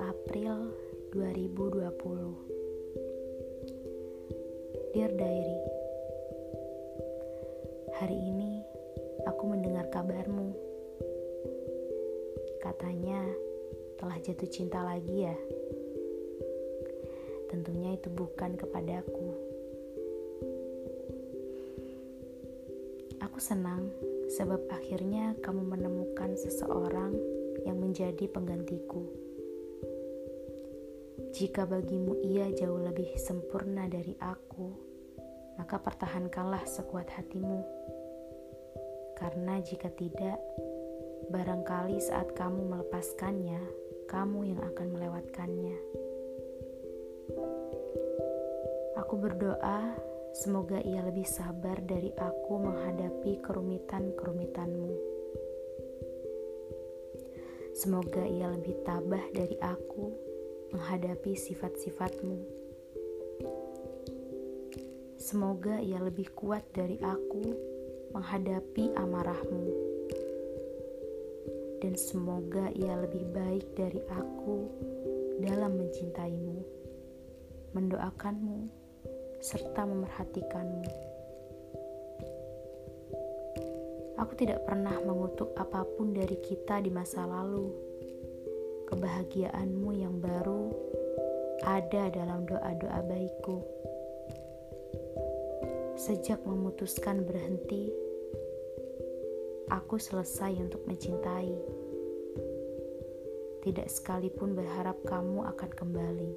April 2020 Dear Diary Hari ini aku mendengar kabarmu. Katanya telah jatuh cinta lagi ya. Tentunya itu bukan kepadaku Aku senang sebab akhirnya kamu menemukan seseorang yang menjadi penggantiku. Jika bagimu ia jauh lebih sempurna dari aku, maka pertahankanlah sekuat hatimu. Karena jika tidak, barangkali saat kamu melepaskannya, kamu yang akan melewatkannya. Aku berdoa semoga ia lebih sabar dari aku menghadapi kerumitan-kerumitanmu. Semoga ia lebih tabah dari aku menghadapi sifat-sifatmu. Semoga ia lebih kuat dari aku menghadapi amarahmu. Dan semoga ia lebih baik dari aku dalam mencintaimu, mendoakanmu, serta memerhatikanmu. Aku tidak pernah mengutuk apa pun dari kita di masa lalu kebahagiaanmu yang baru ada dalam doa-doa baikku. Sejak memutuskan berhenti, aku selesai untuk mencintai. Tidak sekalipun berharap kamu akan kembali.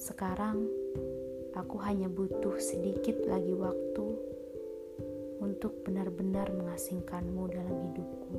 Sekarang, aku hanya butuh sedikit lagi waktu untuk benar-benar mengasingkanmu dalam hidupku.